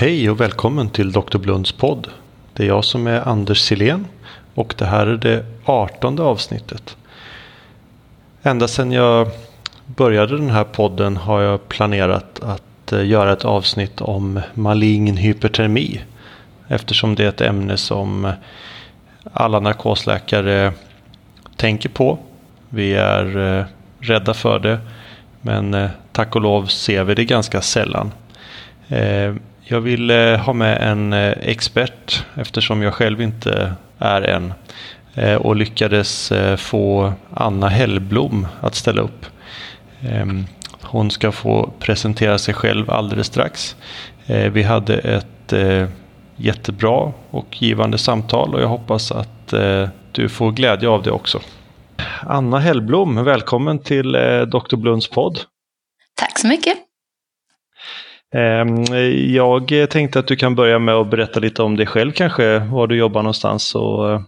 Hej och välkommen till Dr. Blunds podd. Det är jag som är Anders Silén och det här är det artonde avsnittet. Ända sedan jag började den här podden har jag planerat att eh, göra ett avsnitt om malign hypertermi. Eftersom det är ett ämne som alla narkosläkare tänker på. Vi är eh, rädda för det. Men eh, tack och lov ser vi det ganska sällan. Jag vill eh, ha med en eh, expert eftersom jag själv inte är en. Eh, och lyckades få Anna Hellblom att ställa upp. Ehm, hon ska få presentera sig själv alldeles strax. Eh, vi hade ett eh, jättebra och givande samtal och jag hoppas att eh, du får glädje av det också. Anna Hellblom, välkommen till Dr. Blunds podd. Tack så mycket. Ehm, jag tänkte att du kan börja med att berätta lite om dig själv kanske, var du jobbar någonstans och eh,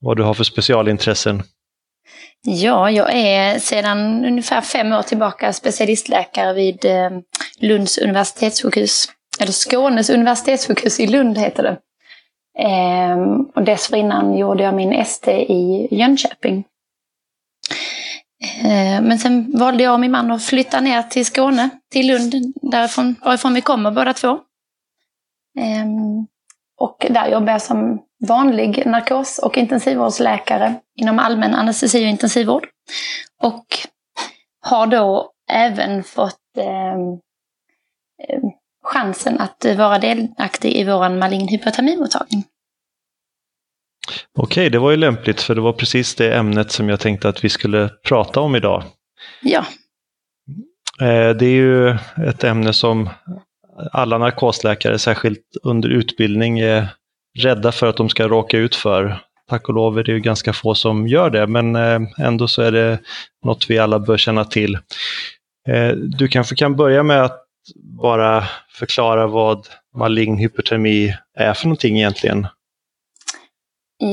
vad du har för specialintressen. Ja, jag är sedan ungefär fem år tillbaka specialistläkare vid eh, Lunds universitetssjukhus. Eller Skånes universitetssjukhus i Lund heter det. Ehm, och dessförinnan gjorde jag min ST i Jönköping. Eh, men sen valde jag och min man att flytta ner till Skåne, till Lund, därifrån, varifrån vi kommer båda två. Ehm, och där jobbar jag som vanlig narkos och intensivvårdsläkare inom allmän anestesi och intensivvård. Och har då även fått eh, eh chansen att vara delaktig i vår malign hypotermimottagning. Okej, det var ju lämpligt för det var precis det ämnet som jag tänkte att vi skulle prata om idag. Ja. Eh, det är ju ett ämne som alla narkosläkare, särskilt under utbildning, är rädda för att de ska råka ut för. Tack och lov är det ju ganska få som gör det, men eh, ändå så är det något vi alla bör känna till. Eh, du kanske kan börja med att bara förklara vad malign hypertermi är för någonting egentligen?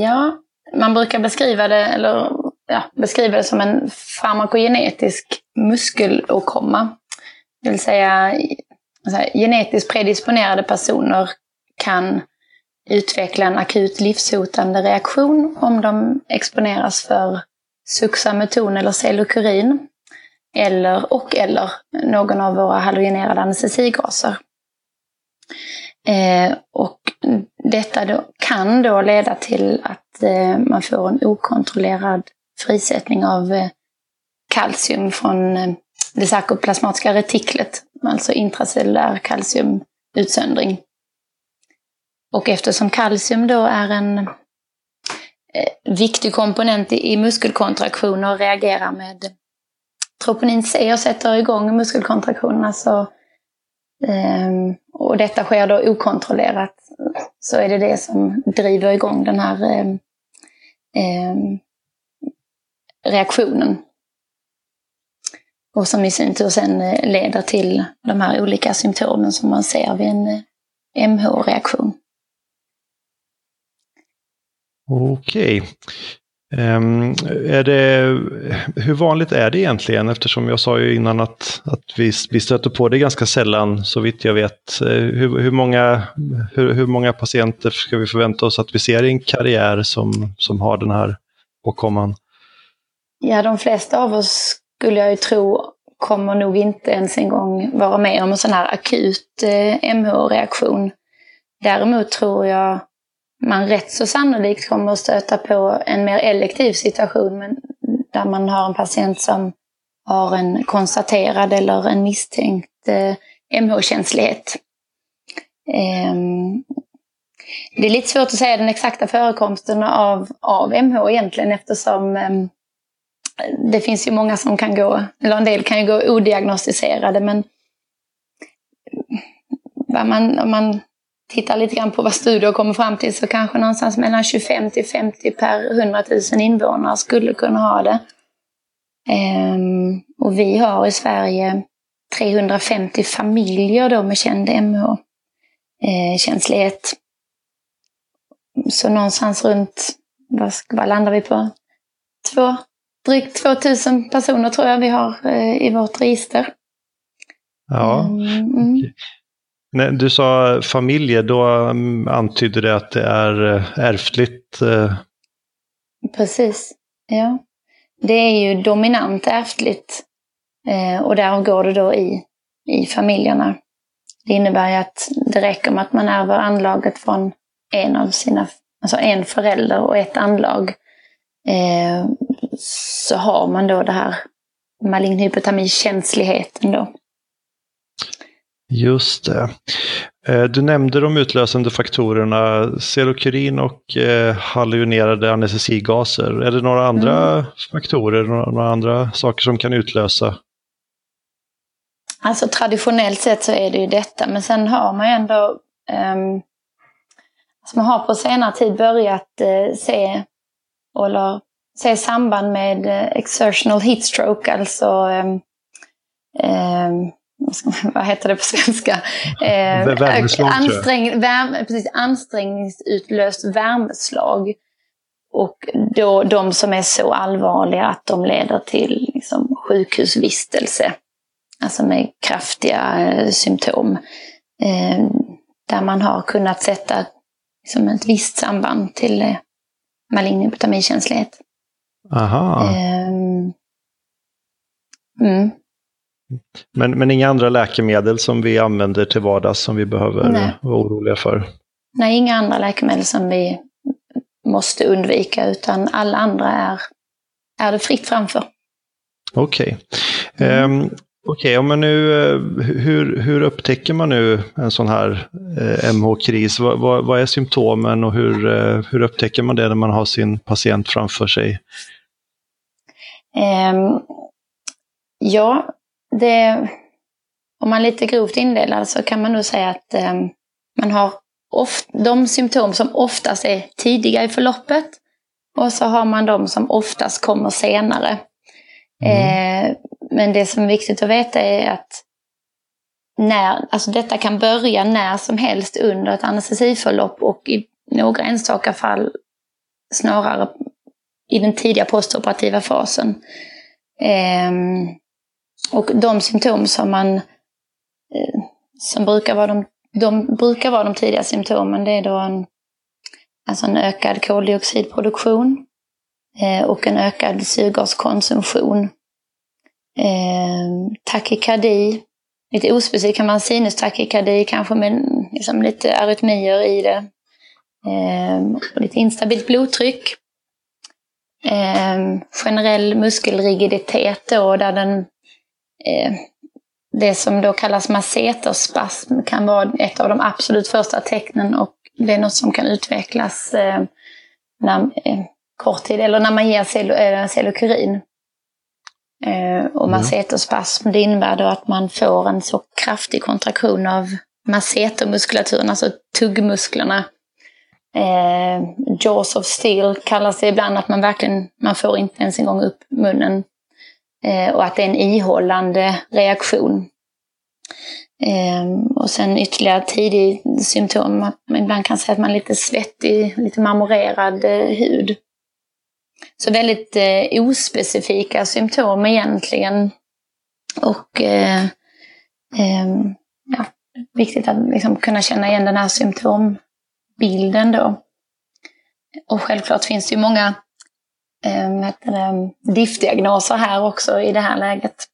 Ja, man brukar beskriva det, eller, ja, beskriva det som en farmakogenetisk muskelåkomma. Det vill säga, genetiskt predisponerade personer kan utveckla en akut livshotande reaktion om de exponeras för suxameton eller cellokurin eller, och eller någon av våra halogenerade anestesigaser. Eh, och detta då, kan då leda till att eh, man får en okontrollerad frisättning av eh, kalcium från eh, det sarkoplasmatiska retiklet, alltså intracellulär kalciumutsöndring. Och eftersom kalcium då är en eh, viktig komponent i, muskelkontraktioner och reagerar med troponin C och sätter igång muskelkontraktionerna så eh, och detta sker då okontrollerat så är det det som driver igång den här eh, eh, reaktionen. Och som i sin tur sen eh, leder till de här olika symptomen som man ser vid en eh, MH-reaktion. Okej. Um, är det, hur vanligt är det egentligen? Eftersom jag sa ju innan att, att vi, vi stöter på det ganska sällan, så vitt jag vet. Eh, hur, hur, många, hur, hur många patienter ska vi förvänta oss att vi ser i en karriär som, som har den här åkomman? Ja, de flesta av oss skulle jag ju tro kommer nog inte ens en gång vara med om en sån här akut eh, MH-reaktion. Däremot tror jag man rätt så sannolikt kommer att stöta på en mer elektiv situation men där man har en patient som har en konstaterad eller en misstänkt eh, MH-känslighet. Eh, det är lite svårt att säga den exakta förekomsten av, av MH egentligen eftersom eh, det finns ju många som kan gå, eller en del kan ju gå odiagnostiserade men man, om man tittar lite grann på vad studier kommer fram till så kanske någonstans mellan 25 till 50 per 100 000 invånare skulle kunna ha det. Ehm, och vi har i Sverige 350 familjer då med känd MH-känslighet. Eh, så någonstans runt, vad, landar vi på? Två, drygt 2000 personer tror jag vi har eh, i vårt register. Ja, mm. När du sa familjer, då mm, antydde det att det är eh, ärftligt. Eh. Precis, ja. Det är ju dominant ärftligt. Eh, och där går det då i, i familjerna. Det innebär ju att det räcker med att man ärver anlaget från en av sina, alltså en förälder och ett anlag. Så har man då det här malign hypotamikänsligheten då. Just det. Eh, du nämnde de utlösande faktorerna serokurin och eh, halogenerade anestesigaser. Är det några andra mm. faktorer, några andra saker som kan utlösa? Alltså traditionellt sett så är det ju detta, men sen har man ju ändå um, alltså man har på senare tid börjat uh, se, eller, se samband med uh, exertional heat stroke, alltså um, um, vad heter det på svenska? Eh, ansträng, värme, precis, ansträngningsutlöst värmeslag. Och då de som är så allvarliga att de leder till liksom, sjukhusvistelse. Alltså med kraftiga eh, symptom. Eh, där man har kunnat sätta liksom, ett visst samband till eh, malign hypotamikänslighet. Aha. Eh, mm. Men, men inga andra läkemedel som vi använder till vardags som vi behöver Nej. vara oroliga för? Nej, inga andra läkemedel som vi måste undvika, utan alla andra är, är det fritt framför. Okej. Okay. Mm. Um, Okej, okay, men nu, eh, hur, hur upptäcker man nu en sån här eh, MH-kris? Vad, vad, vad, är symptomen och hur, eh, hur upptäcker man det när man har sin patient framför sig? Um, ja, det, om man lite grovt indelar så kan man nog säga att eh, man har oft, de symptom som oftast är tidiga i förloppet och så har man de som oftast kommer senare. Mm. Eh, men det som är viktigt att veta är att när, alltså detta kan börja när som helst under ett anestesiförlopp och i några enstaka fall snarare i den tidiga postoperativa fasen. Eh, och de symptom som man eh, som brukar vara de, de brukar vara de tidiga symptomen, det är då en, alltså en ökad koldioxidproduktion eh, och en ökad syrgaskonsumtion. Eh, Takykardi, lite ospecifikt kan man sinus-takykardi, kanske med liksom lite arytmier i det. Lite instabilt blodtryck. Generell muskelrigiditet då, där den Eh, det som då kallas masseterspasm kan vara ett av de absolut första tecknen och det är något som kan utvecklas eh, när, eh, kort tid eller när man ger cellokurin. och masseterspasm det innebär då att man får en så kraftig kontraktion av massetermuskulaturen, alltså tuggmusklerna. Eh, jaws of steel kallas det ibland, att man verkligen, man får inte ens en gång upp munnen Eh, Eh, och att det är en ihållande reaktion. Ehm, och sen ytterligare tidig symptom, att man ibland kan säga att man är lite svettig, lite marmorerad eh, hud. Så väldigt eh, ospecifika symptom egentligen. Och eh, eh, ja, viktigt att liksom kunna känna igen den här symptombilden då. Och självklart finns det ju många eh, diagnoser här också i det här läget.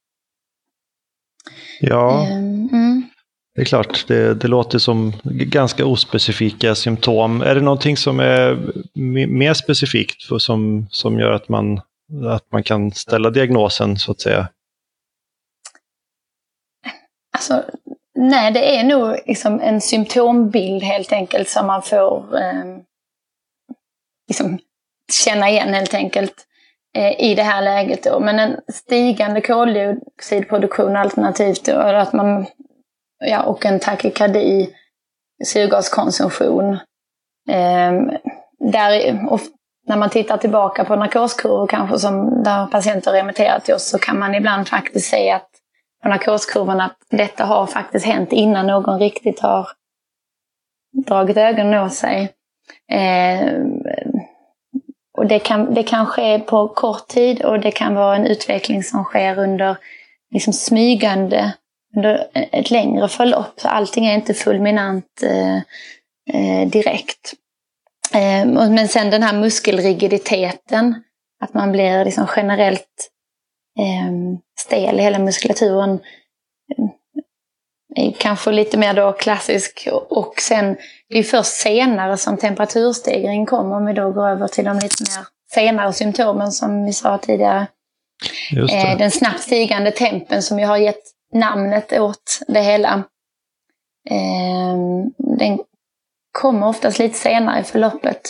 Ja, ehm, mm. det är klart. Det, det låter som ganska ospecifika symptom. Är det någonting som är mer specifikt för, som, som gör att man, att man kan ställa diagnosen så att säga? Alltså, nej, det är nog liksom en symptombild helt enkelt som man får eh, liksom känna igen helt enkelt eh, i det här läget. Då. Men en stigande koldioxidproduktion alternativt då, att man, ja, och en takykardi, syrgaskonsumtion. Eh, där, när man tittar tillbaka på narkoskurvor kanske som där patienter remitterat till oss så kan man ibland faktiskt se att på narkoskurvorna, att detta har faktiskt hänt innan någon riktigt har dragit ögonen åt sig. Eh, och det kan, det kan ske på kort tid och det kan vara en utveckling som sker under liksom smygande under ett längre förlopp. Så allting är inte fulminant eh, eh, direkt. Eh, men sen den här muskelrigiditeten, att man blir liksom generellt eh, stel i hela muskulaturen. Är kanske lite mer då klassisk. Och sen, det är först senare som temperaturstegring kommer, om vi då går över till de lite mer senare symptomen som vi sa tidigare. Eh, den snabbt stigande tempen som ju har gett namnet åt det hela. Eh, den kommer oftast lite senare i förloppet.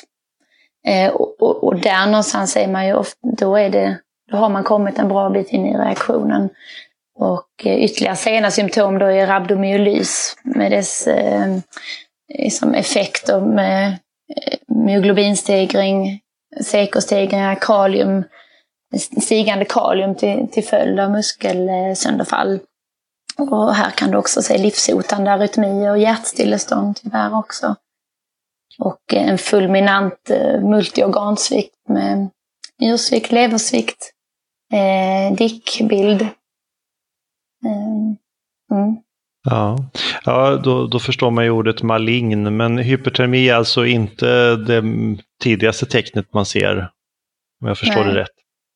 Eh, och, och, och, där någonstans är man ju ofta, då, är det, då har man kommit en bra bit in i reaktionen. Och eh, ytterligare sena symptom då är rabdomyolys med dess eh, liksom effekter med eh, myoglobinstegring, sekostegringar, kalium, stigande kalium till, till följd av muskelsönderfall. Och här kan du också se livshotande arytmier och hjärtstillestånd tyvärr också. Och eh, en fulminant multiorgansvikt med njursvikt, leversvikt, eh, dickbild. Eh, mm. Ja, ja då, då förstår man ju ordet malign, men hypertermi är alltså inte det tidigaste tecknet man ser, om jag förstår nej. det rätt.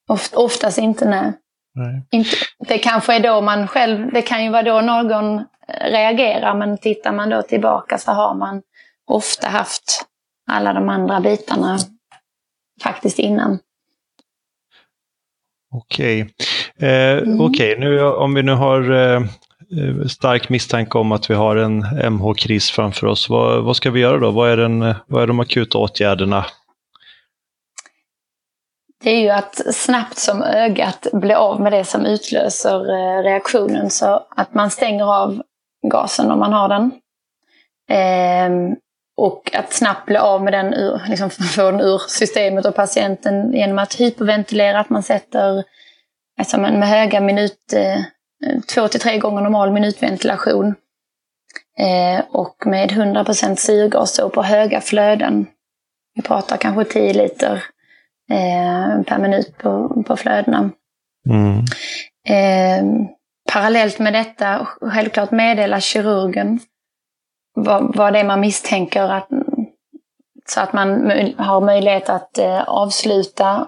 Oft, oftast inte, nej. nej. Inte, det kanske är då man själv, det kan ju vara då någon reagerar, men tittar man då tillbaka så har man ofta haft alla de andra bitarna faktiskt innan. Okej, okay. eh, mm. okay. nu om vi nu har eh, Eh, stark misstanke om att vi har en MH-kris framför oss, vad, vad, ska vi göra då? Vad är, den, eh, vad är de akuta åtgärderna? Det är ju att snabbt som ögat bli av med det som utlöser eh, reaktionen så att man stänger av gasen om man har den. Ehm, och att snabbt bli av med den, ur, liksom få den ur systemet och patienten genom att hyperventilera, att man sätter alltså med höga minut, två till tre gånger normal minutventilation. Eh, och med 100% syrgas på höga flöden. Vi pratar kanske 10 liter eh, per minut på, på flödena. Mm. Eh, parallellt med detta, självklart meddela kirurgen vad, vad det är man misstänker. Att, så att man har möjlighet att eh, avsluta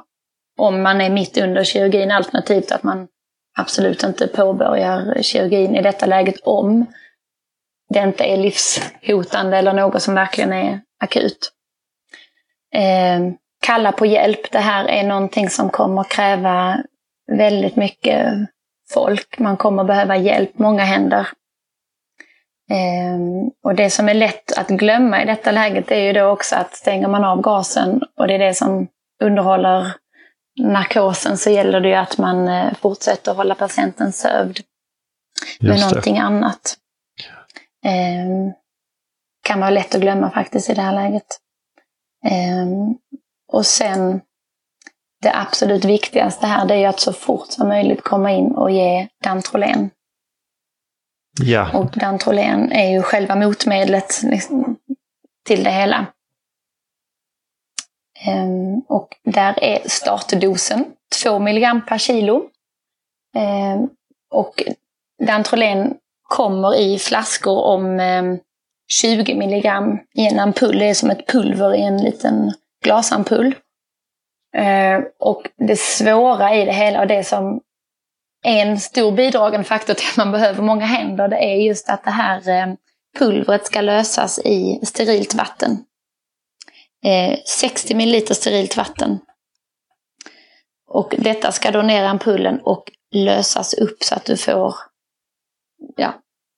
om man är mitt under kirurgin, alternativt att man absolut inte påbörjar kirurgin i detta läget om det inte är livshotande eller något som verkligen är akut. Eh, kalla på hjälp. Det här är någonting som kommer kräva väldigt mycket folk. Man kommer behöva hjälp, många händer. Eh, och det som är lätt att glömma i detta läget är ju då också att stänger man av gasen och det är det som underhåller narkosen så gäller det ju att man uh, fortsätter hålla patienten sövd med någonting annat. Um, kan vara lätt att glömma faktiskt i det här läget. Um, och sen det absolut viktigaste här det är ju att så fort som möjligt komma in och ge Dantrolen. Ja. Och Dantrolen är ju själva motmedlet liksom, till det hela. Ehm, och där är startdosen 2 mg per kilo. Ehm, och Dantrolen kommer i flaskor om ehm, 20 mg i en ampull. Det är som ett pulver i en liten glasampull. Och det svåra i det hela och det som är en stor bidragande faktor till att man behöver många händer, det är just att det här pulvret ska lösas i sterilt vatten. 60 eh, ml sterilt vatten. Och detta ska då ner i ampullen och lösas upp så att du får, ja,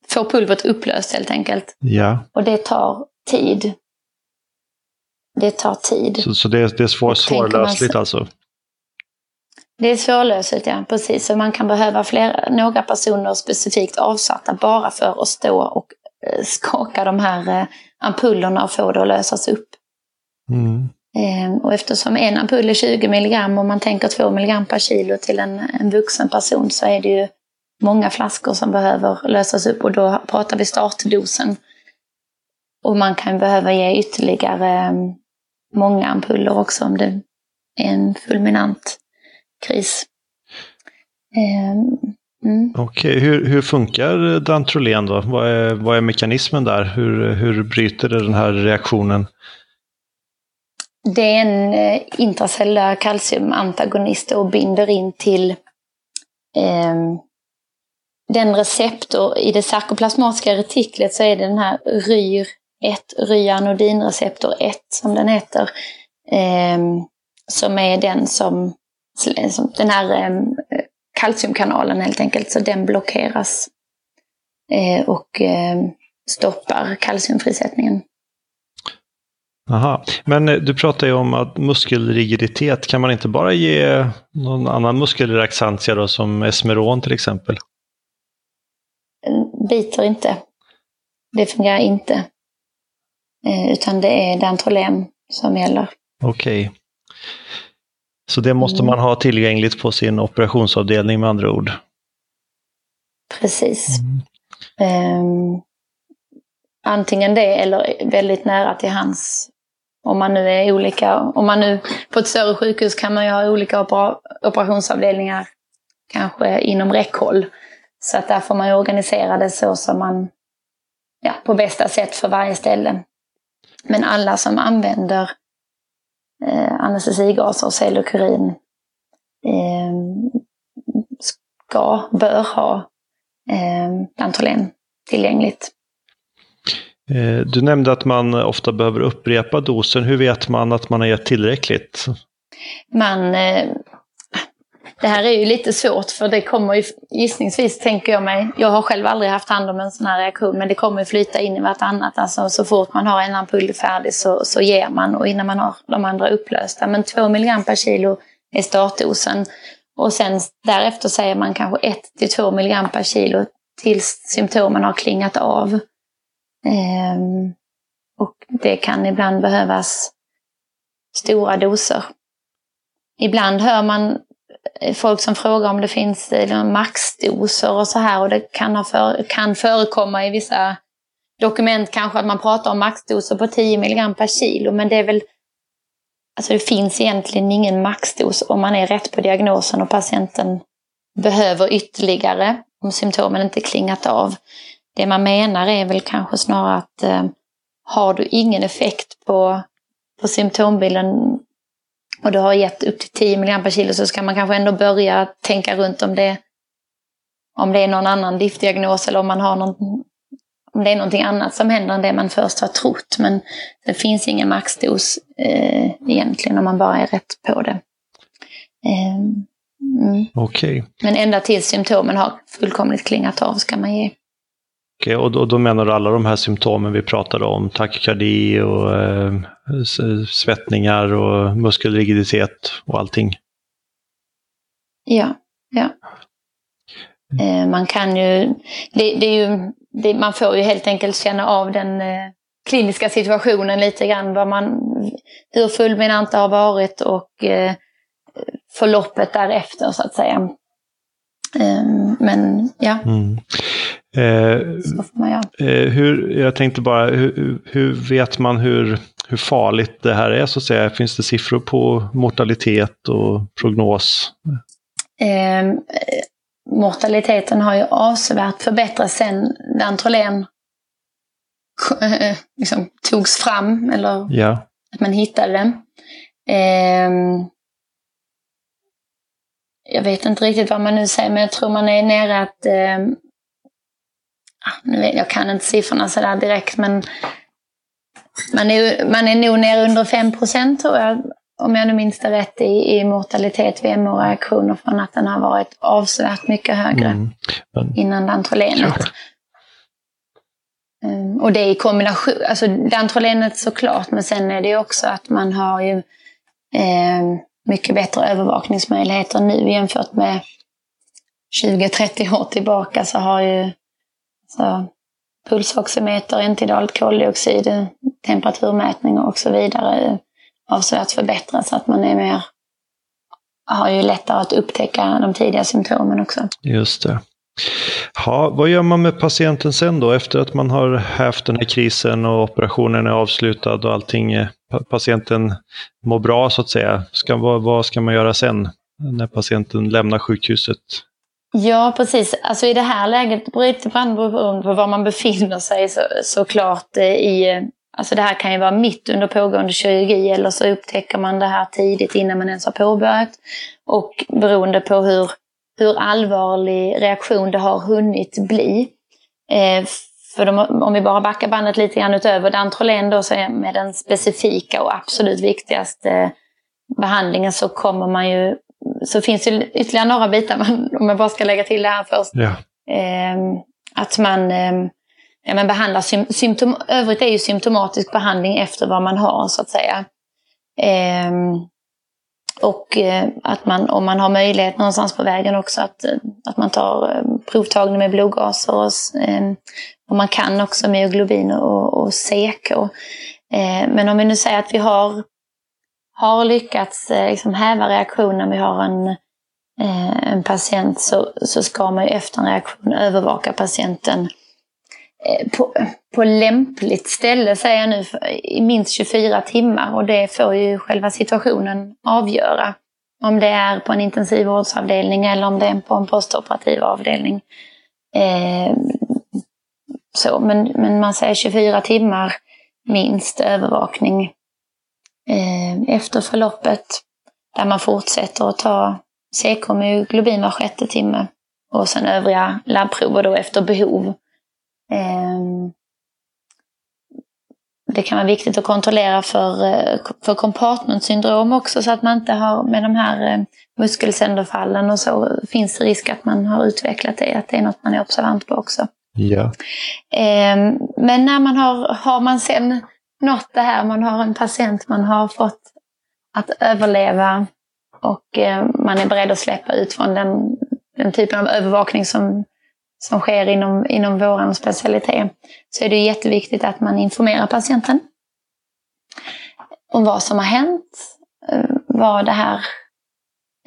får pulvret upplöst helt enkelt. Ja. Och det tar tid. Det tar tid. Så, så det, det är svår, svårlösligt alltså? Det är svårlösligt, ja. Precis. Så man kan behöva flera, några personer specifikt avsatta bara för att stå och eh, skaka de här eh, ampullerna och få det att lösas upp. Mm. Ehm, och eftersom en ampull är 20 milligram och man tänker 2 milligram per kilo till en, en vuxen person så är det ju många flaskor som behöver lösas upp och då pratar vi startdosen. Och man kan behöva ge ytterligare ehm, många ampuller också om det är en fulminant kris. Ehm, Mm. Okej, hur, hur funkar Dantrolen då? Vad är, vad är mekanismen där? Hur, hur bryter det den här reaktionen? Det är en eh, intracellulär kalciumantagonist och binder in till eh, den receptor, i det sarkoplasmatiska retiklet så är det den här RYR 1, ryanodinreceptor 1 som den heter, eh, som är den som, som den här eh, kalciumkanalen helt enkelt, så den blockeras eh, och eh, stoppar kalciumfrisättningen. Aha. Men eh, du pratar ju om att muskelrigiditet, kan man inte bara ge någon annan muskelrelaxantia då, som Esmeron till exempel? Biter inte. Det fungerar inte. Eh, utan det är Dantrolem som gäller. Okej. Okay. Så det måste mm. man ha tillgängligt på sin operationsavdelning med andra ord? Precis. Mm. Um, antingen det eller väldigt nära till hans. Om man nu är olika, om man nu på ett större sjukhus kan man ju ha olika opera, operationsavdelningar kanske inom räckhåll. Så att där får man ju organisera det så som man, ja, på bästa sätt för varje ställe. Men alla som använder eh, anestesigaser, cellokurin eh, ska, bör ha eh, Dantolen tillgängligt. Eh, du nämnde att man ofta behöver upprepa dosen. Hur vet man att man har gett tillräckligt? Man, eh, det här är ju lite svårt för det kommer ju gissningsvis, tänker jag mig, jag har själv aldrig haft hand om en sån här reaktion, men det kommer flyta in i vartannat. Alltså så fort man har en ampull färdig så, så ger man och innan man har de andra upplösta. Men 2 mg per kilo är startdosen. Och sen därefter säger man kanske 1-2 mg per kilo tills symptomen har klingat av. Ehm, och det kan ibland behövas stora doser. Ibland hör man eh, folk som frågar om det finns eh, maxdoser och så här och det kan, ha för, kan förekomma i vissa dokument kanske att man pratar om maxdoser på 10 mg per kilo men det är väl Alltså det finns egentligen ingen maxdos om man är rätt på diagnosen och patienten behöver ytterligare om symptomen inte klingat av. Det man menar är väl kanske snarare att eh, har du ingen effekt på, på symptombilden och du har gett upp till 10 mg per kilo så ska man kanske ändå börja tänka runt om det, om det är någon annan diftdiagnos eller om man har någon, om det är någonting annat som händer än det man först har trott. Men det finns ingen maxdos eh, egentligen om man bara är rätt på det. Eh, mm. Okay. Men ända tills symptomen har fullkomligt klingat av ska man ge. Okej, och då, då, menar du alla de här symptomen vi pratade om, takykardi och eh, svettningar och muskelrigiditet och allting? Ja, ja. Eh, man kan ju, det, det är ju det, man får ju helt enkelt känna av den eh, kliniska situationen lite grann, vad man, hur fulminant det har varit och eh, förloppet därefter så att säga. Ehm, men ja. Mm. Eh, så får man göra. Eh, hur, jag tänkte bara, hur, hur, vet man hur, hur farligt det här är så att säga? Finns det siffror på mortalitet och prognos? Eh, mortaliteten har ju avsevärt förbättrats sedan Dantrolen liksom, togs fram, eller ja. att man hittade den. Eh, jag vet inte riktigt vad man nu säger, men jag tror man är nere att... Eh, nu vet, jag kan inte siffrorna sådär direkt, men man är, man är nog nere under 5 procent tror jag, om jag nu minns det rätt, i, i mortalitet vid MO-reaktioner från att den har varit avsevärt mycket högre mm. men, innan dantrolenet. Um, och det är i kombination, alltså dantrolenet såklart, men sen är det också att man har ju eh, mycket bättre övervakningsmöjligheter nu jämfört med 20-30 år tillbaka så har ju så, pulsoximeter, intidalt koldioxid, temperaturmätning och så vidare avsevärt förbättras. Så att man är mer, har ju lättare att upptäcka de tidiga symptomen också. Just det. Ja, vad gör man med patienten sen då efter att man har haft den här krisen och operationen är avslutad och allting, patienten mår bra så att säga. Ska, vad, vad ska man göra sen när patienten lämnar sjukhuset? Ja, precis. Alltså i det här läget, lite beroende på var man befinner sig så, såklart eh, i... Eh, alltså det här kan ju vara mitt under pågående kirurgi eller så upptäcker man det här tidigt innan man ens har påbörjat. Och beroende på hur, hur allvarlig reaktion det har hunnit bli. Eh, för de, om vi bara backar bandet lite grann utöver Dantrolen då så är med den specifika och absolut viktigaste behandlingen så kommer man ju så finns det ytterligare några bitar, man, om jag bara ska lägga till det här först. Ja. Eh, att man eh, ja, men behandlar sym symptom, övrigt är ju symptomatisk behandling efter vad man har så att säga. Eh, och eh, att man, om man har möjlighet någonstans på vägen också, att, att man tar eh, provtagning med blodgaser och, eh, och man kan också myoglobin och, och CK. men om vi nu säger att vi har har lyckats eh, liksom häva reaktionen, vi har en, eh, en patient, så, så ska man ju efter en reaktion övervaka patienten eh, på, på lämpligt ställe, säger jag nu, i minst 24 timmar. Och det får ju själva situationen avgöra. Om det är på en intensivvårdsavdelning eller om det är på en postoperativ avdelning. Eh, så, men, men man säger 24 timmar minst övervakning efter förloppet. Där man fortsätter att ta CK-myoglobin var sjätte timme. Och sen övriga labbprover då efter behov. Eh, det kan vara viktigt att kontrollera för, eh, för compartment-syndrom också så att man inte har med de här eh, muskelsänderfallen och så finns risk att man har utvecklat det, att det är något man är observant på också. Ja. Ehm, men när man har, har man sen nått det här. Man har en patient man har fått att överleva och eh, man är beredd att släppa ut från den, den typen av övervakning som, som sker inom, inom vår specialitet. Så är det jätteviktigt att man informerar patienten om vad som har hänt, eh, vad det här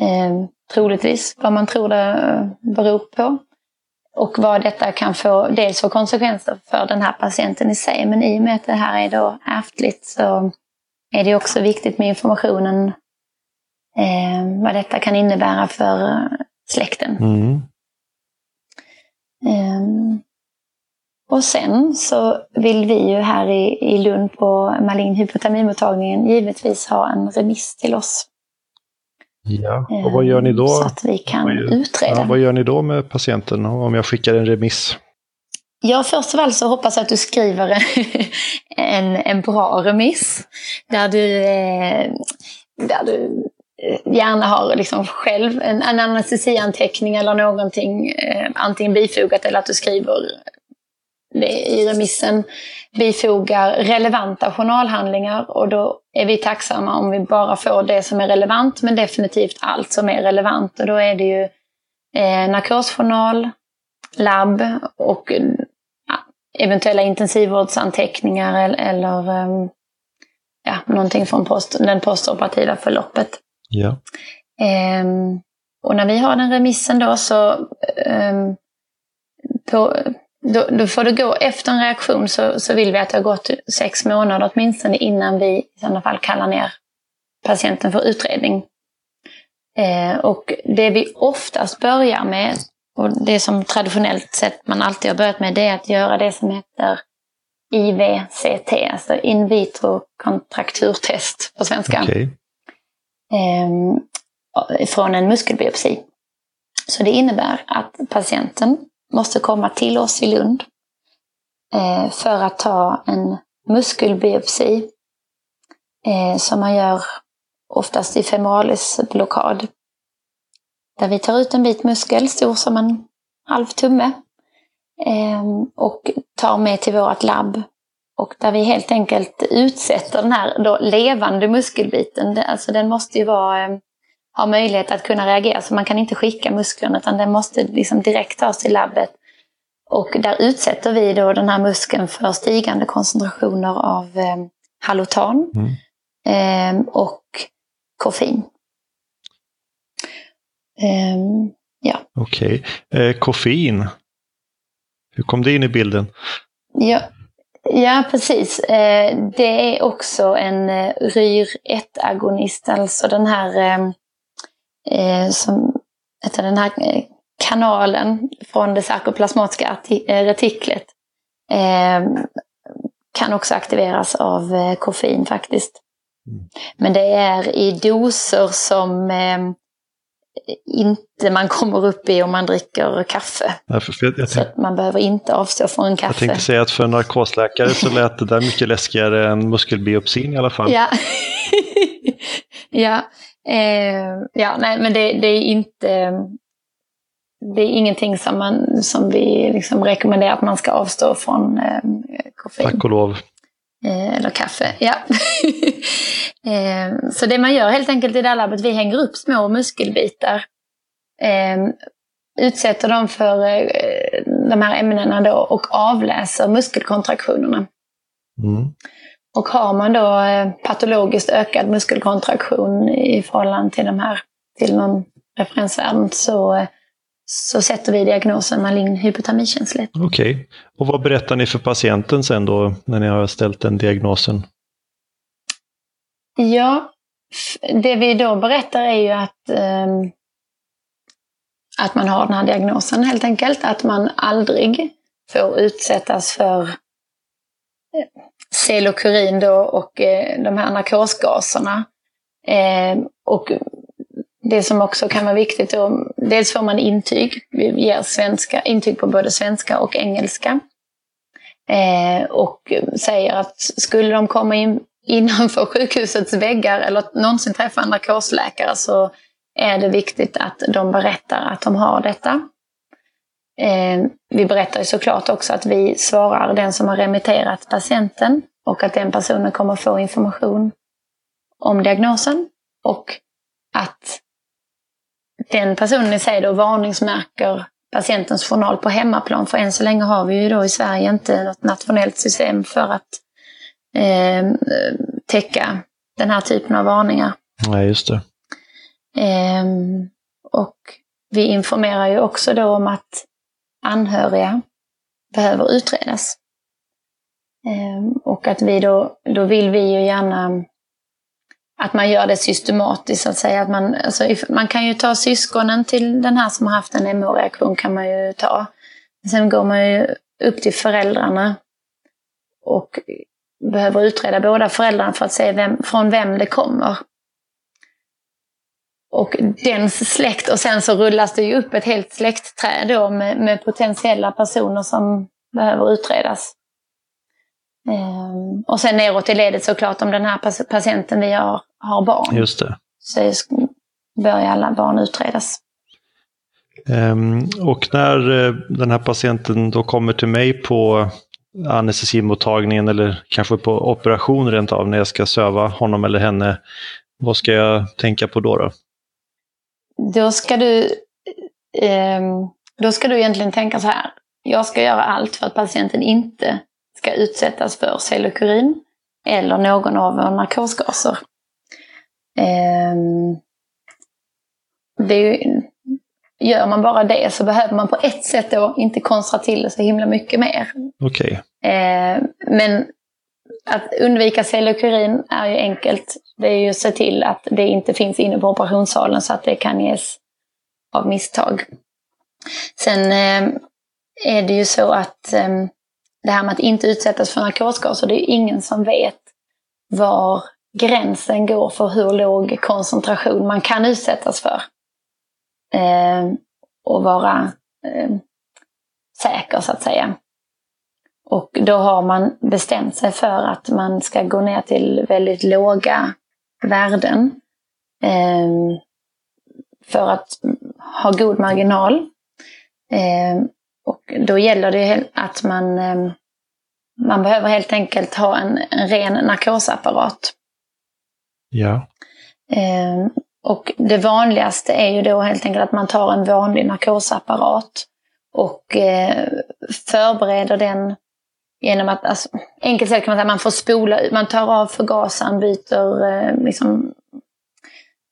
eh, troligtvis, vad man tror det eh, beror på. Och vad detta kan få, dels få konsekvenser för den här patienten i sig, men i och med att det här är då ärftligt så är det också viktigt med informationen eh, vad detta kan innebära för släkten. Mm. Um, och sen så vill vi ju här i, i Lund på malign hypotermimottagningen givetvis ha en remiss till oss. Ja, och vad gör ni då? Så att vi kan vad gör, utreda. Ja, vad gör ni då med patienten om jag skickar en remiss? Ja, först av allt så hoppas jag att du skriver en, en bra remiss. Där du, eh, där du eh, gärna har liksom själv en, en anestesianteckning eller någonting eh, antingen bifogat eller att du skriver i remissen bifogar relevanta journalhandlingar och då är vi tacksamma om vi bara får det som är relevant men definitivt allt som är relevant och då är det ju eh, narkosjournal, labb och ja, eventuella intensivvårdsanteckningar eller, eller ehm, ja, någonting från post, den postoperativa förloppet. Ja. Eh, och när vi har den remissen då så eh, på, då, då, får det gå, efter en reaktion så, så vill vi att det har gått sex månader åtminstone innan vi i sådana fall kallar ner patienten för utredning. Eh, och det vi oftast börjar med, och det som traditionellt sett man alltid har börjat med, det är att göra det som heter IVCT, alltså in vitro kontrakturtest på svenska. Okay. Eh, från en muskelbiopsi. Så det innebär att patienten måste komma till oss i Lund eh, för att ta en muskelbiopsi eh, som man gör oftast i femoralisblockad. Där vi tar ut en bit muskel stor som en halv tumme eh, och tar med till vårt labb. Och där vi helt enkelt utsätter den här då levande muskelbiten. Alltså den måste ju vara eh, har möjlighet att kunna reagera. Så man kan inte skicka muskeln utan den måste liksom direkt tas till labbet. Och där utsätter vi då den här muskeln för stigande koncentrationer av eh, halotan mm. eh, och koffein. Eh, ja. Okej. Okay. Eh, koffein, hur kom det in i bilden? Ja, ja precis. Eh, det är också en eh, RYR1-agonist, alltså den här eh, eh, som heter den här eh, kanalen från det sarkoplasmatiska retiklet eh, kan också aktiveras av eh, koffein faktiskt. Mm. Men det är i doser som eh, inte man kommer upp i om man dricker kaffe. Nej, jag, jag så man behöver inte avstå från kaffe. Jag tänkte säga att för en narkosläkare så lät det där mycket läskigare än muskelbiopsin i alla fall. Ja, ja. Eh, ja nej, men det, det, är inte... Det är ingenting som, man, som vi liksom rekommenderar att man ska avstå från eh, koffein. Tack och lov. Eh, eller kaffe, ja. eh, så det man gör helt enkelt i det här labbet, vi hänger upp små muskelbitar. Eh, utsätter dem för eh, de här ämnena då och avläser muskelkontraktionerna. Mm. Och har man då eh, patologiskt ökad muskelkontraktion i förhållande till de här, till någon referensvärden så eh, så sätter vi diagnosen malign hypotamikänslighet. Okej. Okay. Och vad berättar ni för patienten sen då när ni har ställt den diagnosen? Ja, det vi då berättar är ju att, eh, att man har den här diagnosen helt enkelt. Att man aldrig får utsättas för eh, då och eh, de här narkosgaserna. Eh, och det som också kan vara viktigt, då, dels får man intyg. Vi ger svenska, intyg på både svenska och engelska. Eh, och säger att skulle de komma in innanför sjukhusets väggar eller någonsin träffa en narkosläkare så är det viktigt att de berättar att de har detta. Eh, vi berättar såklart också att vi svarar den som har remitterat patienten och att den personen kommer få information om diagnosen och att den personen i sig då varningsmärker patientens journal på hemmaplan. För än så länge har vi ju då i Sverige inte något nationellt system för att eh, täcka den här typen av varningar. Nej, just det. Eh, och vi informerar ju också då om att anhöriga behöver utredas. Ehm, och att vi då, då vill vi ju gärna att man gör det systematiskt, så att säga. Att man, alltså, man kan ju ta syskonen till den här som har haft en MH-reaktion, kan man ju ta. Sen går man ju upp till föräldrarna och behöver utreda båda föräldrarna för att se vem, från vem det kommer. Och dens släkt, och sen så rullas det ju upp ett helt släktträd då med, med potentiella personer som behöver utredas. Ehm, och sen neråt i ledet såklart om den här patienten vi har, har barn. Just det. Så bör alla barn utredas. Um, och när uh, den här patienten då kommer till mig på anestesimmottagningen eller kanske på operation rent av när jag ska söva honom eller henne, vad ska jag tänka på då? Då, då ska du um, då ska du egentligen tänka så här. Jag ska göra allt för att patienten inte ska utsättas för cellokurin eller någon av våra narkosgaser. Ehm, det gör man bara det så behöver man på ett sätt då inte konstra till det så himla mycket mer. Okay. Ehm, men att undvika cellokurin är ju enkelt. Det är ju att se till att det inte finns inne på operationssalen så att det kan ges av misstag. Sen eh, är det ju så att ehm, det här med att inte utsättas för narkosgaser, det är ingen som vet var gränsen går för hur låg koncentration man kan utsättas för. Ehm, och vara ehm, säker så att säga. Och då har man bestämt sig för att man ska gå ner till väldigt låga värden. Eh, för att ha god marginal. Eh, och då gäller det att man, eh, man behöver helt enkelt ha en, en ren narkosapparat. Ja. Eh, och det vanligaste är ju då helt enkelt att man tar en vanlig narkosapparat och eh, förbereder den genom att, alltså, enkelt sett kan man säga att man får spola man tar av förgasaren, byter liksom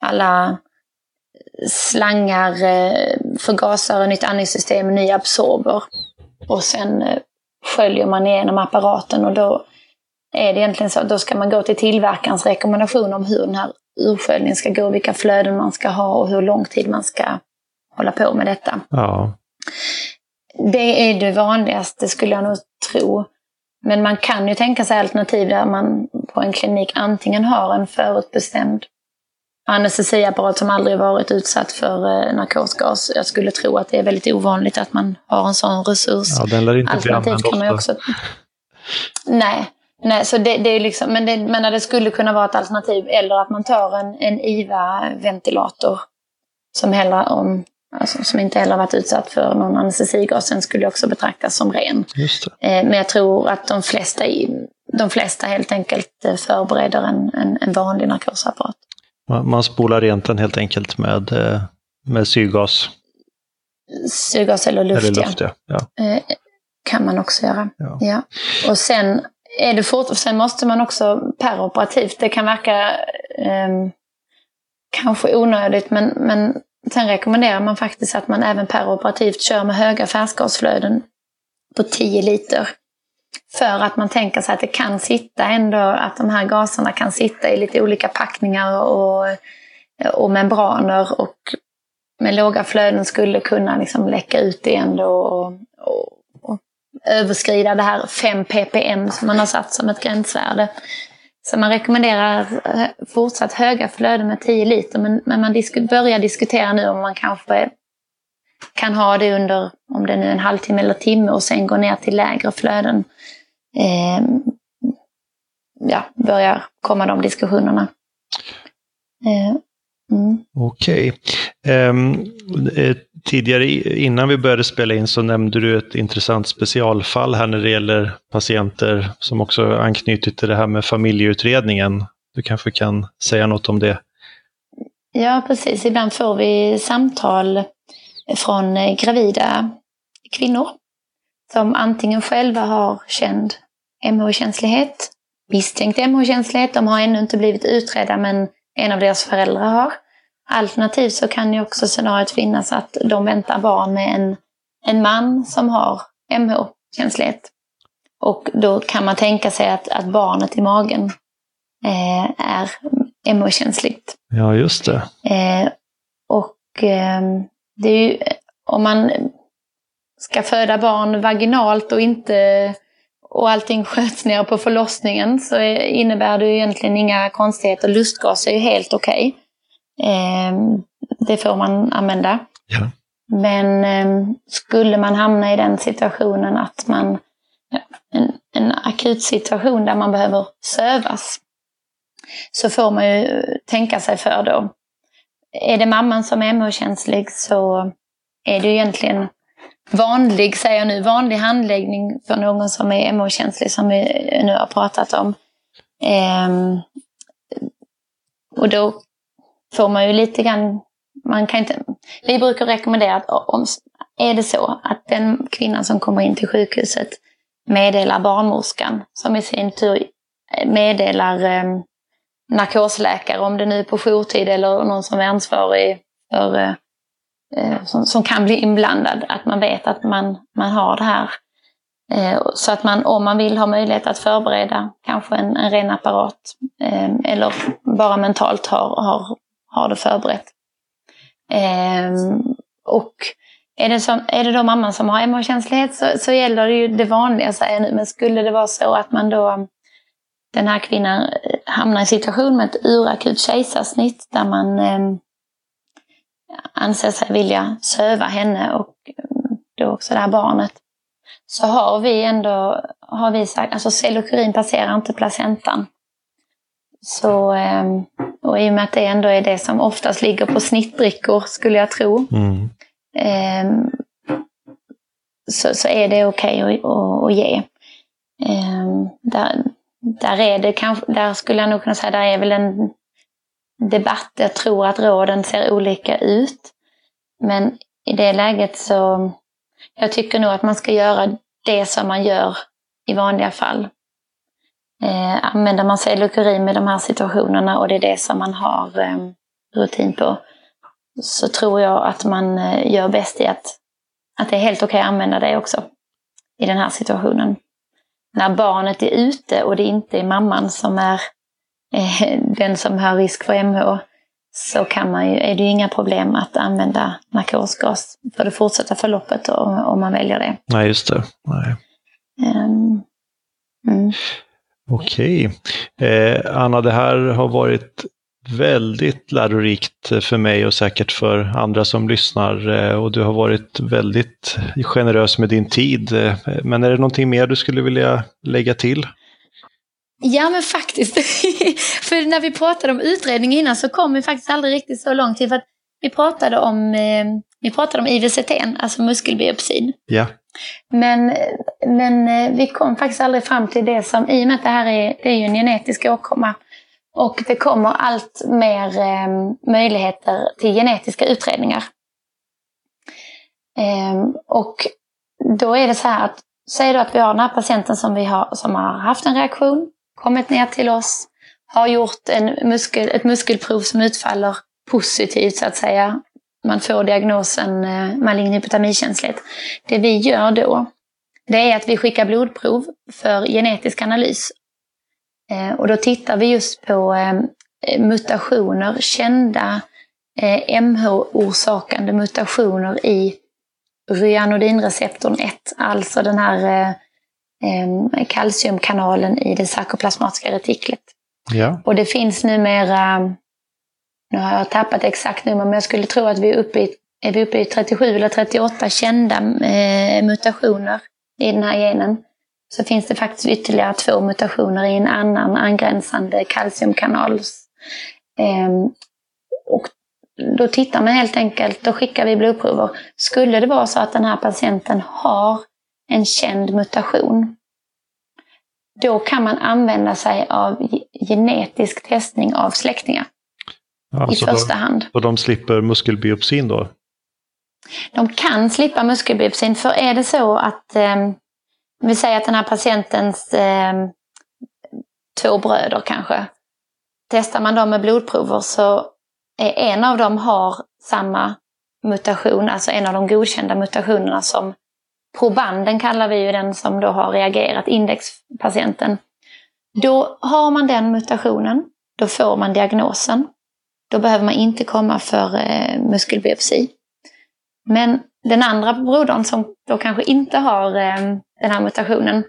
alla slangar, eh, förgasare, nytt andningssystem, ny absorber. Och sen eh, sköljer man igenom apparaten och då är det egentligen så att då ska man gå till tillverkarens rekommendation om hur den här ursköljningen ska gå, vilka flöden man ska ha och hur lång tid man ska hålla på med detta. Ja. Det är det vanligaste skulle jag nog tro. Men man kan ju tänka sig alternativ där man på en klinik antingen har en förutbestämd anestesiapparat som aldrig varit utsatt för eh, narkosgas. Jag skulle tro att det är väldigt ovanligt att man har en sån resurs. Ja, den lär inte bli Alternativt kan man ju också... Nej, nej så det, det är liksom, men det, men det skulle kunna vara ett alternativ. Eller att man tar en, en IVA-ventilator som, heller om, alltså, som inte heller varit utsatt för någon anestesigas. Den skulle också betraktas som ren. Eh, Men jag tror att de flesta, de flesta helt enkelt eh, förbereder en, en, en vanlig narkosapparat. Man, man spolar rent den helt enkelt med, eh, med syrgas Syrgas eller luft, eller luft. Ja. Ja. Eh, kan man också göra. Ja. Ja. Och sen, är det fort, sen måste man också peroperativt, det kan verka ehm, kanske onödigt, men, men sen rekommenderar man faktiskt att man även peroperativt kör med höga färskgasflöden på 10 liter. För att man tänker sig att det kan sitta ändå, att de här gaserna kan sitta i lite olika packningar och, och membraner och med låga flöden skulle kunna liksom läcka ut igen då och, och, och överskrida det här 5 ppm som man har satt som ett gränsvärde. Så man rekommenderar eh, fortsatt höga flöden med 10 liter men, men man disku, börjar diskutera nu om man kanske kan ha det under, om det nu är en halvtimme eller timme och sen gå ner till lägre flöden. Eh, ja, börjar komma de diskussionerna. Eh, mm. Okej. Okay. Ehm, eh, tidigare innan vi började spela in så nämnde du ett intressant specialfall här när det gäller patienter som också anknyter till det här med familjeutredningen. Du kanske kan säga något om det? Ja, precis. Ibland får vi samtal från gravida kvinnor som antingen själva har känd MH-känslighet, misstänkt MH-känslighet, de har ännu inte blivit utredda men en av deras föräldrar har. Alternativt så kan ju också scenariot finnas att de väntar barn med en, en man som har MH-känslighet. Och då kan man tänka sig att, att barnet i magen eh, är MH-känsligt. Ja, just det. Eh, och eh, det är ju, om man ska föda barn vaginalt och inte och allting sköts ner på förlossningen så är, innebär det ju egentligen inga konstigheter. Lustgas är ju helt okej. Eh, det får man använda. Ja. Men eh, skulle man hamna i den situationen att man, en, en akut situation där man behöver sövas, så får man ju tänka sig för då. Är det mamman som är MH-känslig så är det ju egentligen vanlig, säger jag nu, vanlig handläggning för någon som är MH-känslig som vi nu har pratat om. Ehm, och då får man ju lite grann, man kan inte, vi brukar rekommendera att om, är det så att den kvinnan som kommer in till sjukhuset meddelar barnmorskan som i sin tur eh, meddelar eh, narkosläkare, om det nu är på jourtid eller någon som är ansvarig för, eh, eh, som, som kan bli inblandad, att man vet att man, man har det här. Eh, så att man, om man vill ha möjlighet att förbereda kanske en, en ren apparat eh, eller bara mentalt har, har, har det förberett. Eh, och är det, som, är det då mamman som har MH-känslighet så, så gäller det ju det vanliga, säger jag nu. Men skulle det vara så att man då, den här kvinnan eh, hamnar i en situation med ett urakut kejsarsnitt där man eh, anser sig vilja söva henne och ehm, då också det här barnet. Så har vi ändå, har vi sagt, alltså cellokurin passerar inte placentan. Så, eh, och i och med att det ändå är det som oftast ligger på snittdrickor, skulle jag tro, Mm. Ehm, så, så är det okej att, att, att ge. Ehm, där, där är det kanske, där skulle jag nog kunna säga, där är väl en debatt. Jag tror att råden ser olika ut. Men i det läget så, jag tycker nog att man ska göra det som man gör i vanliga fall. Eh, använder man cellukurin med de här situationerna och det är det som man har eh, rutin på, så tror jag att man eh, gör bäst i att, att det är helt okej att använda det också i den här situationen. När barnet är ute och det inte är mamman som är eh, den som har risk för MH så kan man ju, är det ju inga problem att använda narkosgas för det fortsatta förloppet om man väljer det. Nej, just det. Nej. Um, mm. Okej. Eh, Anna, det här har varit väldigt lärorikt för mig och säkert för andra som lyssnar. Eh, och du har varit väldigt generös med din tid. Eh, men är det någonting mer du skulle vilja lägga till? Ja men faktiskt. för när vi pratade om utredning innan så kom vi faktiskt aldrig riktigt så långt till. För att vi pratade om, eh, vi pratade om IVCT, alltså muskelbiopsin. Ja. Men, men eh, vi kom faktiskt aldrig fram till det som, i och med att det här är, det är ju en genetisk åkomma. Och det kommer allt mer eh, möjligheter till genetiska utredningar. Eh, och då är det så här att, säg då att vi har den här patienten som, vi har, som har haft en reaktion, kommit ner till oss, har gjort en muskel, ett muskelprov som utfaller positivt så att säga. Man får diagnosen eh, malign hypotamikänslighet. Det vi gör då, det är att vi skickar blodprov för genetisk analys. Eh, och då tittar vi just på eh, mutationer, kända eh, MH-orsakande mutationer i ryanodinreceptorn 1, alltså den här kalciumkanalen i det sarkoplasmatiska retiklet. Ja. Och det finns numera, nu har jag tappat exakt nummer, men jag skulle tro att vi är uppe i, är vi uppe i 37 eller 38 kända mutationer i den här genen. Så finns det faktiskt ytterligare två mutationer i en annan angränsande kalciumkanal. Eh, och då tittar man helt enkelt, då skickar vi blodprover. Skulle det vara så att den här patienten har en känd mutation, då kan man använda sig av genetisk testning av släktingar. Ja, i första de, hand. Och de slipper muskelbiopsin då? De kan slippa muskelbiopsin, för är det så att eh, vi säger att den här patientens eh, två bröder kanske, testar man dem med blodprover så är en av dem har samma mutation, alltså en av de godkända mutationerna som probanden kallar vi ju den som då har reagerat, indexpatienten. Då har man den mutationen, då får man diagnosen. Då behöver man inte komma för eh, muskelbiopsi. Men den andra brodern som då kanske inte har eh, den här mutationen,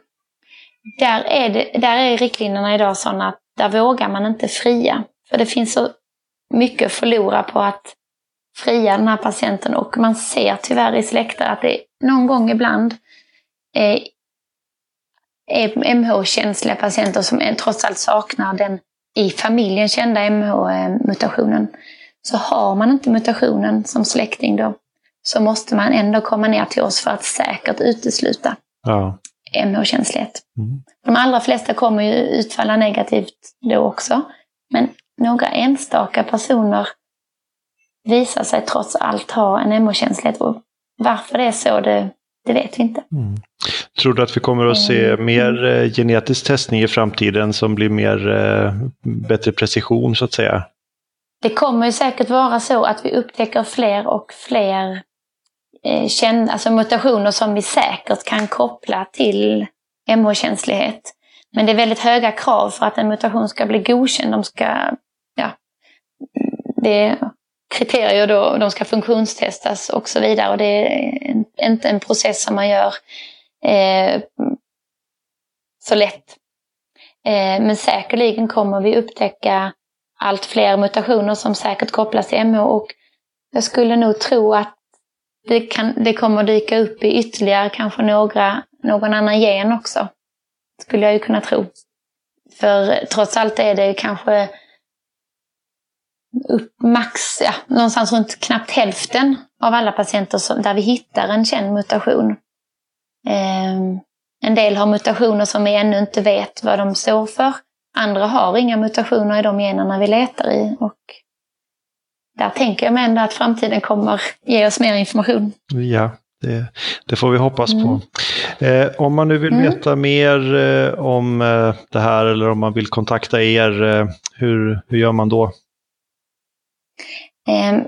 där är, det, där är riktlinjerna idag sådana att där vågar man inte fria. För det finns så mycket att förlora på att fria den här patienten och man ser tyvärr i släkter att det någon gång ibland är, är MH-känsliga patienter som trots allt saknar den i familjen kända MH-mutationen. Eh, så har man inte mutationen som släkting då så måste man ändå komma ner till oss för att säkert utesluta ja. MH-känslighet. Mm. De allra flesta kommer ju utfalla negativt då också. Men några enstaka personer visar sig trots allt ha en MH-känslighet. Varför det är så, det, det vet vi inte. Mm. Tror du att vi kommer att se mm. mer eh, genetisk testning i framtiden som blir mer, eh, bättre precision så att säga? Det kommer ju säkert vara så att vi upptäcker fler och fler eh, alltså mutationer som vi säkert kan koppla till MH-känslighet. Men det är väldigt höga krav för att en mutation ska bli godkänd. De ska, ja, det kriterier då, de ska funktionstestas och så vidare. Och det är inte en process som man gör eh, så lätt. Eh, men säkerligen kommer vi upptäcka allt fler mutationer som säkert kopplas till MH och jag skulle nog tro att det, kan, det kommer dyka upp i ytterligare kanske några, någon annan gen också. Skulle jag ju kunna tro. För trots allt är det kanske upp max, ja, någonstans runt knappt hälften av alla patienter som, där vi hittar en känd mutation. Eh, en del har mutationer som vi ännu inte vet vad de står för. Andra har inga mutationer i de generna vi letar i. Och där tänker jag mig ändå att framtiden kommer ge oss mer information. Ja, det, det får vi hoppas mm. på. Eh, om man nu vill mm. veta mer eh, om eh, det här eller om man vill kontakta er, eh, hur, hur gör man då? Ehm,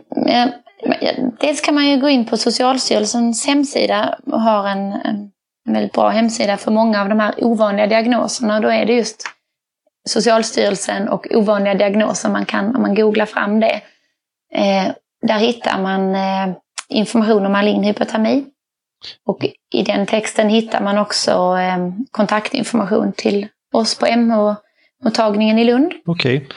dels kan man ju gå in på Socialstyrelsens hemsida och har en, en väldigt bra hemsida för många av de här ovanliga diagnoserna. Då är det just Socialstyrelsen och ovanliga diagnoser man kan, om man googlar fram det, där hittar man information om malign hypotermi. Och i den texten hittar man också kontaktinformation till oss på MH-mottagningen i Lund. Okej. Okay.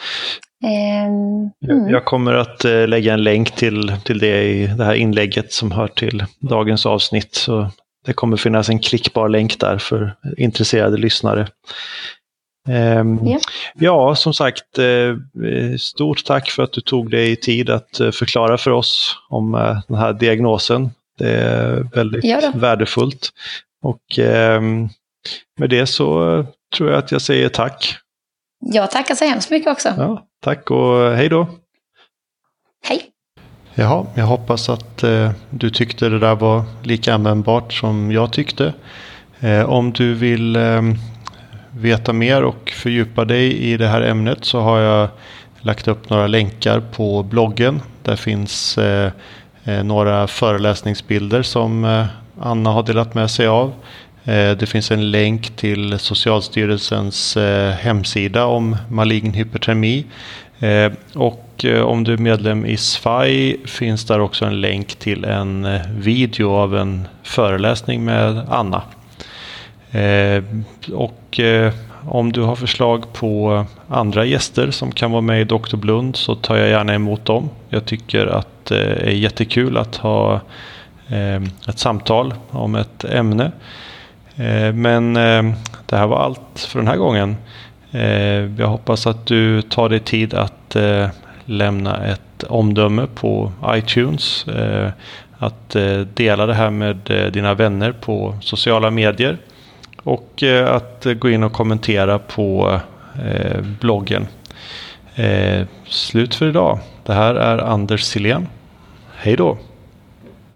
Mm. Jag kommer att lägga en länk till, till det i det här inlägget som hör till dagens avsnitt. Så det kommer finnas en klickbar länk där för intresserade lyssnare. Yeah. Ja, som sagt, eh, stort tack för att du tog dig tid att eh, förklara för oss om eh, den här diagnosen. Det är väldigt ja värdefullt. Och ehm, med det så tror jag att jag säger tack. Jag tackar så hemskt mycket också. Ja, tack och hej då. Hej. Jaha, jag hoppas att du tyckte det där var lika användbart som jag tyckte. Om du vill eh, veta mer och fördjupa dig i det här ämnet så har jag lagt upp några länkar på bloggen. Där finns eh, eh några föreläsningsbilder som eh, Anna har delat med sig av. Eh, det finns en länk till Socialstyrelsens eh, hemsida om malign hypertermi. Och och eh, om du är medlem i SFI finns där också en länk till en eh, video av en föreläsning med Anna. Eh, och eh, om du har förslag på andra gäster som kan vara med i Dr. Blund så tar jag gärna emot dem. Jag tycker att det är jättekul att ha ett samtal om ett ämne. Men det här var allt för den här gången. Jag hoppas att du tar dig tid att lämna ett omdöme på iTunes. Att dela det här med dina vänner på sociala medier. Och eh, att gå in och kommentera på eh, bloggen. Eh, slut för idag. Det här är Anders Silén. Hej då!